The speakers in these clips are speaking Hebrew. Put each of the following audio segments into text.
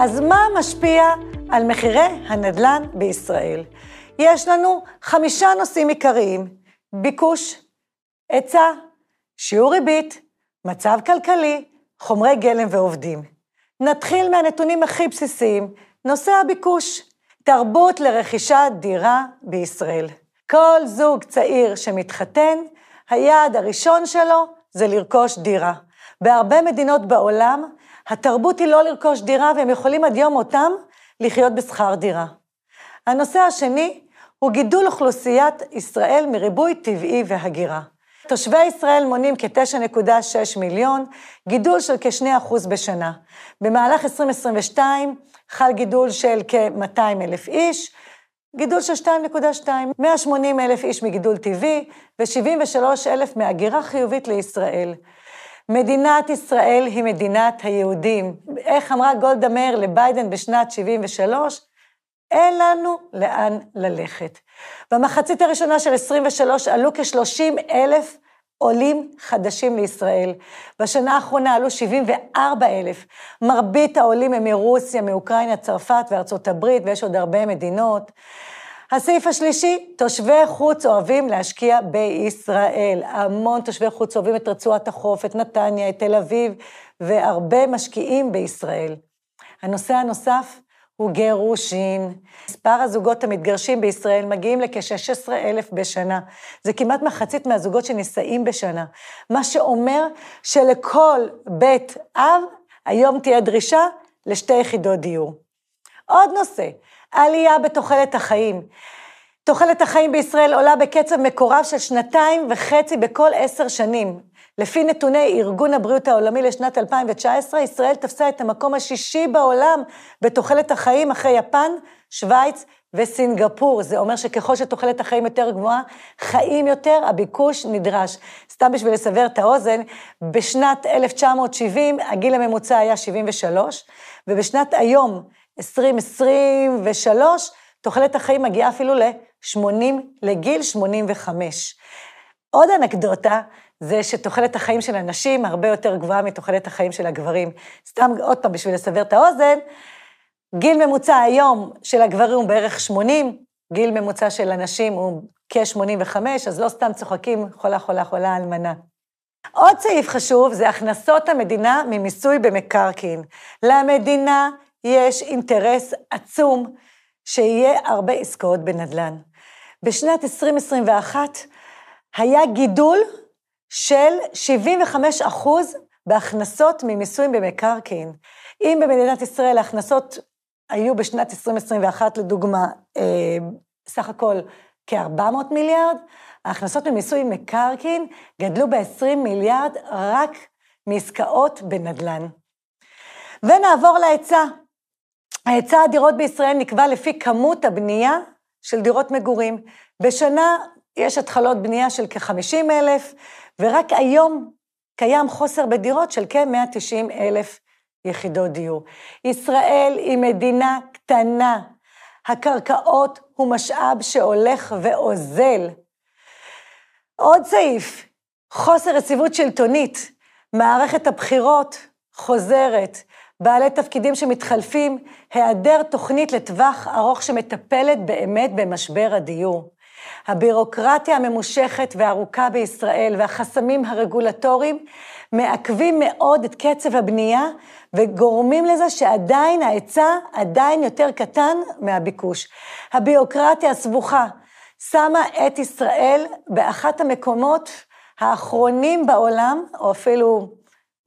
אז מה משפיע על מחירי הנדל"ן בישראל? יש לנו חמישה נושאים עיקריים, ביקוש, היצע, שיעור ריבית, מצב כלכלי, חומרי גלם ועובדים. נתחיל מהנתונים הכי בסיסיים, נושא הביקוש, תרבות לרכישת דירה בישראל. כל זוג צעיר שמתחתן, היעד הראשון שלו זה לרכוש דירה. בהרבה מדינות בעולם, התרבות היא לא לרכוש דירה, והם יכולים עד יום מותם לחיות בשכר דירה. הנושא השני הוא גידול אוכלוסיית ישראל מריבוי טבעי והגירה. תושבי ישראל מונים כ-9.6 מיליון, גידול של כ-2% בשנה. במהלך 2022 חל גידול של כ-200 אלף איש, גידול של 2.2, 180 אלף איש מגידול טבעי ו-73 אלף מהגירה חיובית לישראל. מדינת ישראל היא מדינת היהודים. איך אמרה גולדה מאיר לביידן בשנת 73? אין לנו לאן ללכת. במחצית הראשונה של 23 עלו כ-30 אלף עולים חדשים לישראל. בשנה האחרונה עלו 74 אלף. מרבית העולים הם מרוסיה, מאוקראינה, צרפת וארצות הברית, ויש עוד הרבה מדינות. הסעיף השלישי, תושבי חוץ אוהבים להשקיע בישראל. המון תושבי חוץ אוהבים את רצועת החוף, את נתניה, את תל אביב, והרבה משקיעים בישראל. הנושא הנוסף הוא גירושין. מספר הזוגות המתגרשים בישראל מגיעים לכ-16 אלף בשנה. זה כמעט מחצית מהזוגות שנישאים בשנה. מה שאומר שלכל בית אב היום תהיה דרישה לשתי יחידות דיור. עוד נושא, עלייה בתוחלת החיים. תוחלת החיים בישראל עולה בקצב מקורב של שנתיים וחצי בכל עשר שנים. לפי נתוני ארגון הבריאות העולמי לשנת 2019, ישראל תפסה את המקום השישי בעולם בתוחלת החיים אחרי יפן, שווייץ וסינגפור. זה אומר שככל שתוחלת החיים יותר גבוהה, חיים יותר, הביקוש נדרש. סתם בשביל לסבר את האוזן, בשנת 1970 הגיל הממוצע היה 73, ובשנת היום, 2023, תוחלת החיים מגיעה אפילו ל-80, לגיל 85. עוד אנקדוטה, זה שתוחלת החיים של הנשים הרבה יותר גבוהה מתוחלת החיים של הגברים. סתם עוד פעם, בשביל לסבר את האוזן, גיל ממוצע היום של הגברים הוא בערך 80, גיל ממוצע של הנשים הוא כ-85, אז לא סתם צוחקים חולה, חולה, חולה, אלמנה. עוד סעיף חשוב זה הכנסות המדינה ממיסוי במקרקעין. למדינה יש אינטרס עצום שיהיה הרבה עסקאות בנדל"ן. בשנת 2021 היה גידול של 75 אחוז בהכנסות ממיסוי במקרקעין. אם במדינת ישראל ההכנסות היו בשנת 2021, לדוגמה, אה, סך הכל כ-400 מיליארד, ההכנסות ממיסוי מקרקעין גדלו ב-20 מיליארד רק מעסקאות בנדל"ן. ונעבור להיצע. היצע הדירות בישראל נקבע לפי כמות הבנייה של דירות מגורים. בשנה יש התחלות בנייה של כ-50 אלף, ורק היום קיים חוסר בדירות של כ-190 אלף יחידות דיור. ישראל היא מדינה קטנה. הקרקעות הוא משאב שהולך ואוזל. עוד סעיף, חוסר יציבות שלטונית. מערכת הבחירות חוזרת. בעלי תפקידים שמתחלפים, היעדר תוכנית לטווח ארוך שמטפלת באמת במשבר הדיור. הבירוקרטיה הממושכת והארוכה בישראל והחסמים הרגולטוריים מעכבים מאוד את קצב הבנייה וגורמים לזה שעדיין ההיצע עדיין יותר קטן מהביקוש. הבירוקרטיה הסבוכה שמה את ישראל באחת המקומות האחרונים בעולם, או אפילו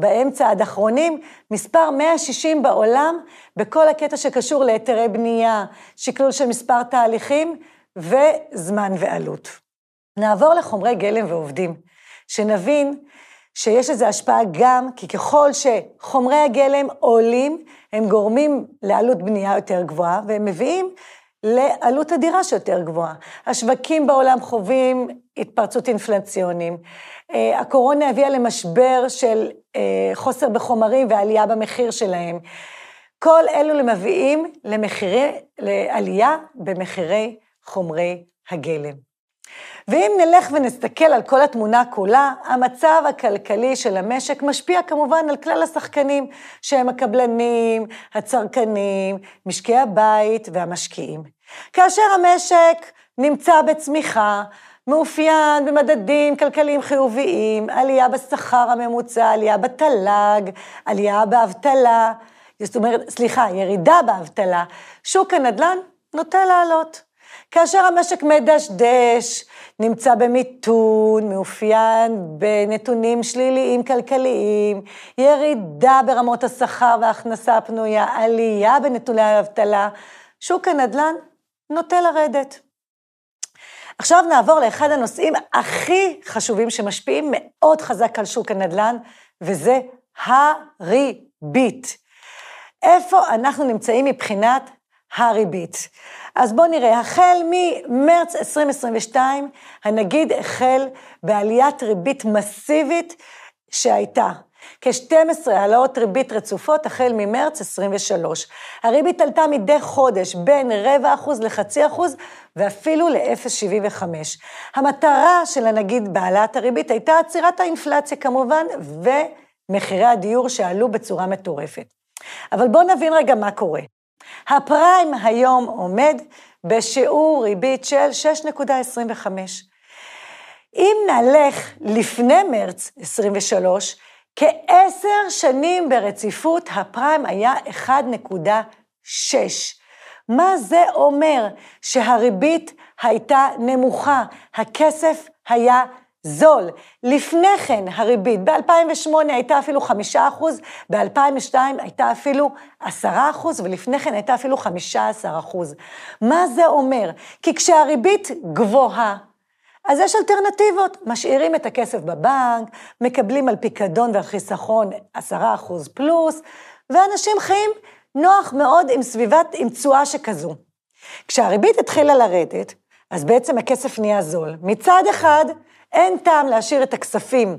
באמצע עד אחרונים, מספר 160 בעולם, בכל הקטע שקשור להיתרי בנייה, שקלול של מספר תהליכים וזמן ועלות. נעבור לחומרי גלם ועובדים, שנבין שיש לזה השפעה גם, כי ככל שחומרי הגלם עולים, הם גורמים לעלות בנייה יותר גבוהה, והם מביאים לעלות הדירה שיותר גבוהה. השווקים בעולם חווים התפרצות אינפלציונים. אה, הקורונה הביאה למשבר של אה, חוסר בחומרים ועלייה במחיר שלהם. כל אלו מביאים למחירי, לעלייה במחירי חומרי הגלם. ואם נלך ונסתכל על כל התמונה כולה, המצב הכלכלי של המשק משפיע כמובן על כלל השחקנים, שהם הקבלנים, הצרכנים, משקי הבית והמשקיעים. כאשר המשק נמצא בצמיחה, מאופיין במדדים כלכליים חיוביים, עלייה בשכר הממוצע, עלייה בתל"ג, עלייה באבטלה, זאת אומרת, סליחה, ירידה באבטלה, שוק הנדל"ן נוטה לעלות. כאשר המשק מדשדש, נמצא במיתון, מאופיין בנתונים שליליים כלכליים, ירידה ברמות השכר וההכנסה הפנויה, עלייה בנתוני האבטלה, שוק הנדל"ן נוטה לרדת. עכשיו נעבור לאחד הנושאים הכי חשובים שמשפיעים מאוד חזק על שוק הנדל"ן, וזה הריבית. איפה אנחנו נמצאים מבחינת הריבית? אז בואו נראה, החל ממרץ 2022, הנגיד החל בעליית ריבית מסיבית שהייתה. כ-12 העלאות ריבית רצופות החל ממרץ 23. הריבית עלתה מדי חודש בין רבע אחוז לחצי אחוז ואפילו ל-0.75. המטרה של הנגיד בהעלאת הריבית הייתה עצירת האינפלציה כמובן, ומחירי הדיור שעלו בצורה מטורפת. אבל בואו נבין רגע מה קורה. הפריים היום עומד בשיעור ריבית של 6.25. אם נלך לפני מרץ 23, כעשר שנים ברציפות הפריים היה 1.6. מה זה אומר? שהריבית הייתה נמוכה, הכסף היה זול. לפני כן הריבית ב-2008 הייתה אפילו 5 אחוז, ב-2002 הייתה אפילו 10 אחוז, ולפני כן הייתה אפילו 15 אחוז. מה זה אומר? כי כשהריבית גבוהה, אז יש אלטרנטיבות, משאירים את הכסף בבנק, מקבלים על פיקדון ועל חיסכון 10 אחוז פלוס, ואנשים חיים נוח מאוד עם סביבת, עם תשואה שכזו. כשהריבית התחילה לרדת, אז בעצם הכסף נהיה זול. מצד אחד, אין טעם להשאיר את הכספים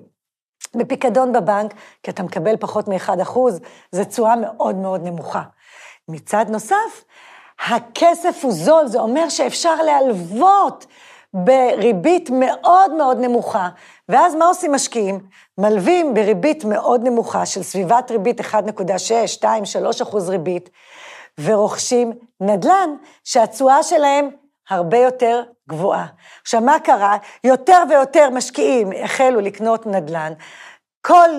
בפיקדון בבנק, כי אתה מקבל פחות מ-1%, זו תשואה מאוד מאוד נמוכה. מצד נוסף, הכסף הוא זול, זה אומר שאפשר להלוות בריבית מאוד מאוד נמוכה, ואז מה עושים משקיעים? מלווים בריבית מאוד נמוכה של סביבת ריבית 1.6, 2, 3 אחוז ריבית, ורוכשים נדל"ן שהתשואה שלהם הרבה יותר גבוהה. עכשיו, מה קרה? יותר ויותר משקיעים החלו לקנות נדל"ן. כל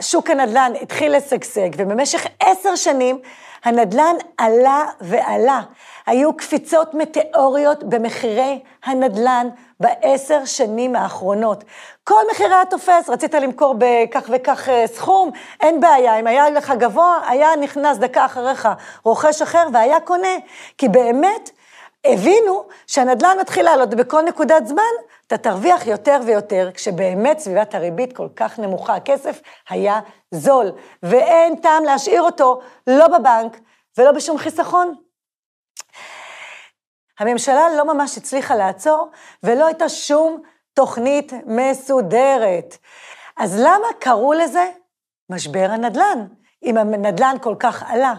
שוק הנדל"ן התחיל לשגשג, ובמשך עשר שנים הנדל"ן עלה ועלה. היו קפיצות מטאוריות במחירי הנדל"ן בעשר שנים האחרונות. כל מחיר היה תופס, רצית למכור בכך וכך אה, סכום, אין בעיה, אם היה לך גבוה, היה נכנס דקה אחריך רוכש אחר והיה קונה, כי באמת הבינו שהנדל"ן מתחיל לעלות בכל נקודת זמן, אתה תרוויח יותר ויותר, כשבאמת סביבת הריבית כל כך נמוכה, הכסף היה זול, ואין טעם להשאיר אותו לא בבנק ולא בשום חיסכון. הממשלה לא ממש הצליחה לעצור, ולא הייתה שום תוכנית מסודרת. אז למה קראו לזה משבר הנדל"ן, אם הנדל"ן כל כך עלה?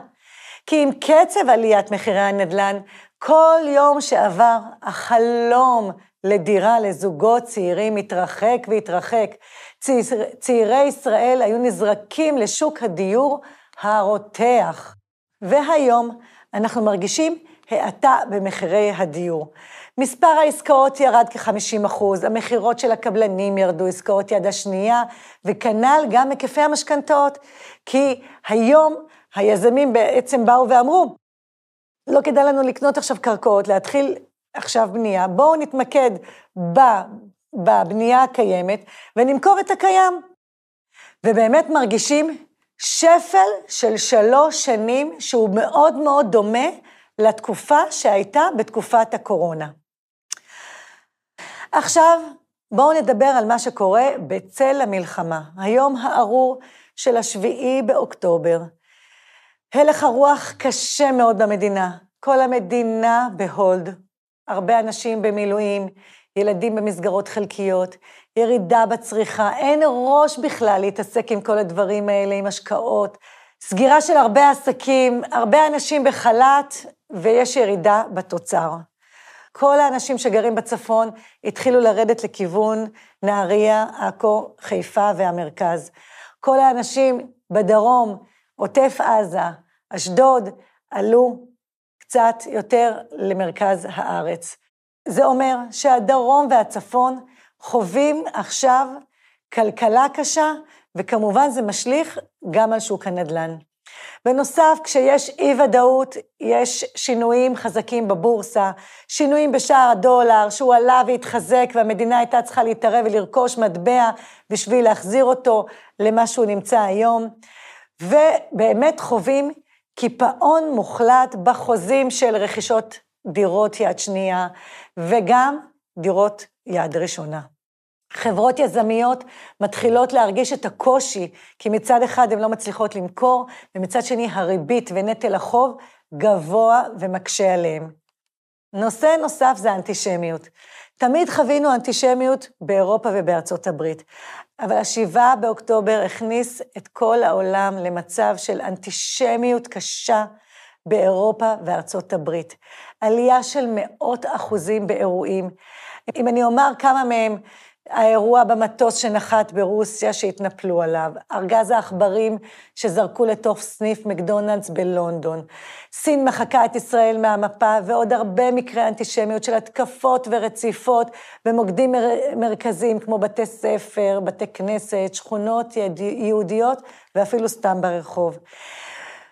כי עם קצב עליית מחירי הנדל"ן, כל יום שעבר, החלום לדירה לזוגות צעירים התרחק והתרחק. צעיר, צעירי ישראל היו נזרקים לשוק הדיור הרותח. והיום אנחנו מרגישים האטה במחירי הדיור. מספר העסקאות ירד כ-50 אחוז, המכירות של הקבלנים ירדו, עסקאות יד השנייה, וכנ"ל גם היקפי המשכנתאות. כי היום היזמים בעצם באו ואמרו, לא כדאי לנו לקנות עכשיו קרקעות, להתחיל עכשיו בנייה, בואו נתמקד בבנייה הקיימת ונמכור את הקיים. ובאמת מרגישים שפל של שלוש שנים שהוא מאוד מאוד דומה לתקופה שהייתה בתקופת הקורונה. עכשיו, בואו נדבר על מה שקורה בצל המלחמה. היום הארור של השביעי באוקטובר. הלך הרוח קשה מאוד במדינה. כל המדינה בהולד. הרבה אנשים במילואים, ילדים במסגרות חלקיות, ירידה בצריכה, אין ראש בכלל להתעסק עם כל הדברים האלה, עם השקעות, סגירה של הרבה עסקים, הרבה אנשים בחל"ת, ויש ירידה בתוצר. כל האנשים שגרים בצפון התחילו לרדת לכיוון נהריה, עכו, חיפה והמרכז. כל האנשים בדרום, עוטף עזה, אשדוד, עלו קצת יותר למרכז הארץ. זה אומר שהדרום והצפון חווים עכשיו כלכלה קשה, וכמובן זה משליך גם על שוק הנדל"ן. בנוסף, כשיש אי-ודאות, יש שינויים חזקים בבורסה, שינויים בשער הדולר, שהוא עלה והתחזק, והמדינה הייתה צריכה להתערב ולרכוש מטבע בשביל להחזיר אותו למה שהוא נמצא היום, ובאמת חווים קיפאון מוחלט בחוזים של רכישות דירות יד שנייה, וגם דירות יד ראשונה. חברות יזמיות מתחילות להרגיש את הקושי, כי מצד אחד הן לא מצליחות למכור, ומצד שני הריבית ונטל החוב גבוה ומקשה עליהם. נושא נוסף זה האנטישמיות. תמיד חווינו אנטישמיות באירופה ובארצות הברית, אבל השבעה באוקטובר הכניס את כל העולם למצב של אנטישמיות קשה באירופה וארצות הברית. עלייה של מאות אחוזים באירועים. אם אני אומר כמה מהם, האירוע במטוס שנחת ברוסיה שהתנפלו עליו, ארגז העכברים שזרקו לתוך סניף מקדונלדס בלונדון, סין מחקה את ישראל מהמפה, ועוד הרבה מקרי אנטישמיות של התקפות ורציפות במוקדים מר... מרכזיים כמו בתי ספר, בתי כנסת, שכונות יהודיות ואפילו סתם ברחוב.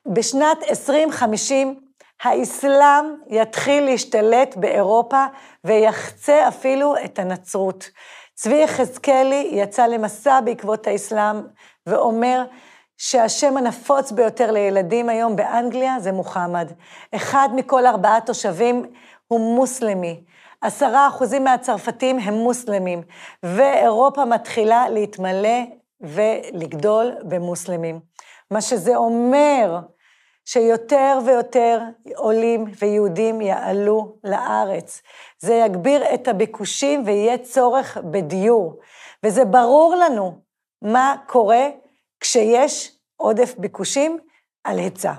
בשנת 2050 האסלאם יתחיל להשתלט באירופה ויחצה אפילו את הנצרות. צבי יחזקאלי יצא למסע בעקבות האסלאם ואומר שהשם הנפוץ ביותר לילדים היום באנגליה זה מוחמד. אחד מכל ארבעה תושבים הוא מוסלמי. עשרה אחוזים מהצרפתים הם מוסלמים, ואירופה מתחילה להתמלא ולגדול במוסלמים. מה שזה אומר שיותר ויותר עולים ויהודים יעלו לארץ. זה יגביר את הביקושים ויהיה צורך בדיור. וזה ברור לנו מה קורה כשיש עודף ביקושים על היצע.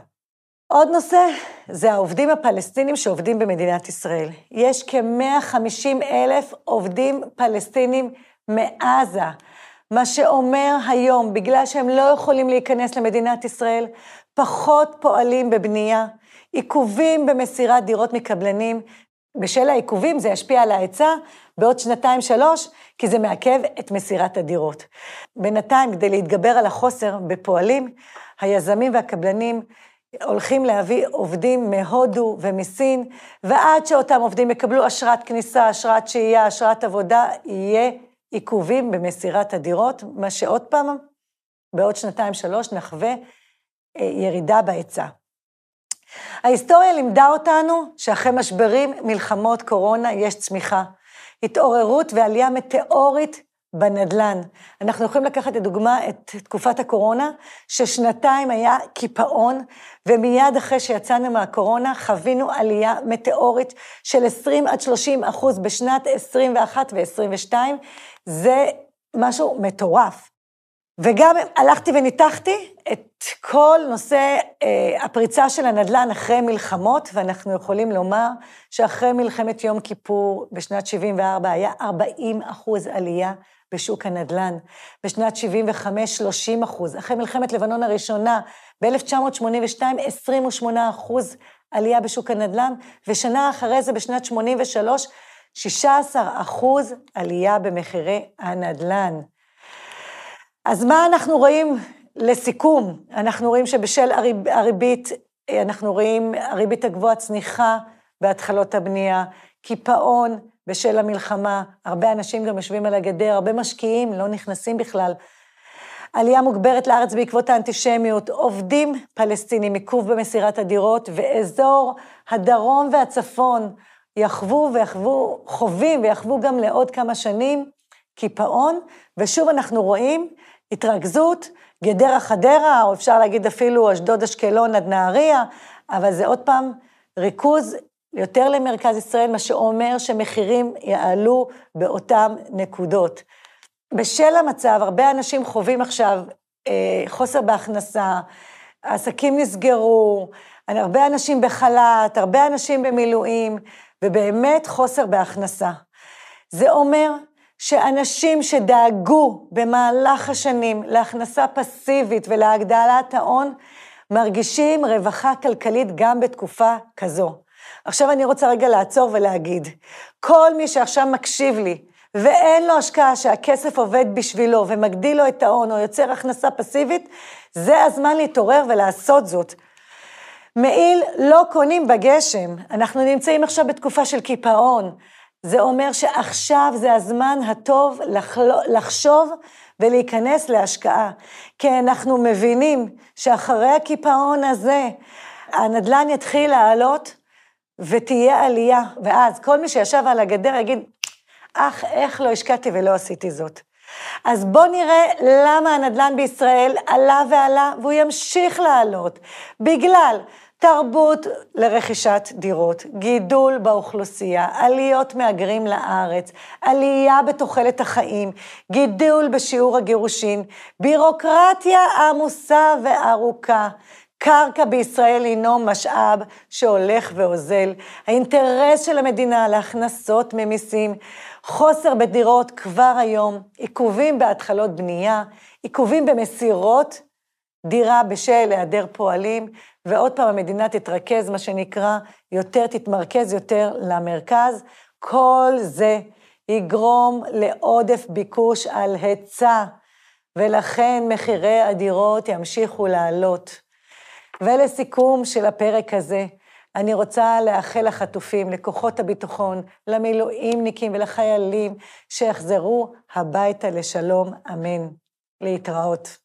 עוד נושא זה העובדים הפלסטינים שעובדים במדינת ישראל. יש כ-150 אלף עובדים פלסטינים מעזה, מה שאומר היום, בגלל שהם לא יכולים להיכנס למדינת ישראל, פחות פועלים בבנייה, עיכובים במסירת דירות מקבלנים. בשל העיכובים זה ישפיע על ההיצע בעוד שנתיים-שלוש, כי זה מעכב את מסירת הדירות. בינתיים, כדי להתגבר על החוסר בפועלים, היזמים והקבלנים הולכים להביא עובדים מהודו ומסין, ועד שאותם עובדים יקבלו אשרת כניסה, אשרת שהייה, אשרת עבודה, יהיה עיכובים במסירת הדירות, מה שעוד פעם, בעוד שנתיים-שלוש נחווה אה, ירידה בהיצע. ההיסטוריה לימדה אותנו שאחרי משברים, מלחמות, קורונה, יש צמיחה. התעוררות ועלייה מטאורית בנדל"ן. אנחנו יכולים לקחת לדוגמה את תקופת הקורונה, ששנתיים היה קיפאון, ומיד אחרי שיצאנו מהקורונה חווינו עלייה מטאורית של 20 עד 30 אחוז בשנת 21 ו-22. זה משהו מטורף. וגם הלכתי וניתחתי את כל נושא אה, הפריצה של הנדל"ן אחרי מלחמות, ואנחנו יכולים לומר שאחרי מלחמת יום כיפור בשנת 74' היה 40 אחוז עלייה בשוק הנדל"ן, בשנת 75' 30 אחוז, אחרי מלחמת לבנון הראשונה ב-1982 28 אחוז עלייה בשוק הנדל"ן, ושנה אחרי זה בשנת 83 16 אחוז עלייה במחירי הנדל"ן. אז מה אנחנו רואים לסיכום? אנחנו רואים שבשל הריב, הריבית, אנחנו רואים הריבית הגבוהה צניחה בהתחלות הבנייה, קיפאון בשל המלחמה, הרבה אנשים גם יושבים על הגדר, הרבה משקיעים לא נכנסים בכלל. עלייה מוגברת לארץ בעקבות האנטישמיות, עובדים פלסטינים, עיכוב במסירת הדירות, ואזור הדרום והצפון יחוו ויחוו, חווים ויחוו גם לעוד כמה שנים קיפאון, ושוב אנחנו רואים התרכזות, גדרה חדרה, או אפשר להגיד אפילו אשדוד אשקלון עד נהריה, אבל זה עוד פעם ריכוז יותר למרכז ישראל, מה שאומר שמחירים יעלו באותן נקודות. בשל המצב, הרבה אנשים חווים עכשיו אה, חוסר בהכנסה, עסקים נסגרו, הרבה אנשים בחל"ת, הרבה אנשים במילואים, ובאמת חוסר בהכנסה. זה אומר שאנשים שדאגו במהלך השנים להכנסה פסיבית ולהגדלת ההון, מרגישים רווחה כלכלית גם בתקופה כזו. עכשיו אני רוצה רגע לעצור ולהגיד, כל מי שעכשיו מקשיב לי, ואין לו השקעה שהכסף עובד בשבילו ומגדיל לו את ההון או יוצר הכנסה פסיבית, זה הזמן להתעורר ולעשות זאת. מעיל לא קונים בגשם, אנחנו נמצאים עכשיו בתקופה של קיפאון. זה אומר שעכשיו זה הזמן הטוב לחשוב ולהיכנס להשקעה. כי אנחנו מבינים שאחרי הקיפאון הזה, הנדל"ן יתחיל לעלות ותהיה עלייה, ואז כל מי שישב על הגדר יגיד, אך, איך לא השקעתי ולא עשיתי זאת. אז בואו נראה למה הנדל"ן בישראל עלה ועלה, והוא ימשיך לעלות. בגלל תרבות לרכישת דירות, גידול באוכלוסייה, עליות מהגרים לארץ, עלייה בתוחלת החיים, גידול בשיעור הגירושין, בירוקרטיה עמוסה וארוכה. קרקע בישראל הינו משאב שהולך ואוזל. האינטרס של המדינה להכנסות ממיסים, חוסר בדירות כבר היום, עיכובים בהתחלות בנייה, עיכובים במסירות דירה בשל היעדר פועלים, ועוד פעם המדינה תתרכז, מה שנקרא, יותר, תתמרכז יותר למרכז. כל זה יגרום לעודף ביקוש על היצע, ולכן מחירי הדירות ימשיכו לעלות. ולסיכום של הפרק הזה, אני רוצה לאחל לחטופים, לכוחות הביטחון, למילואימניקים ולחיילים, שיחזרו הביתה לשלום, אמן. להתראות.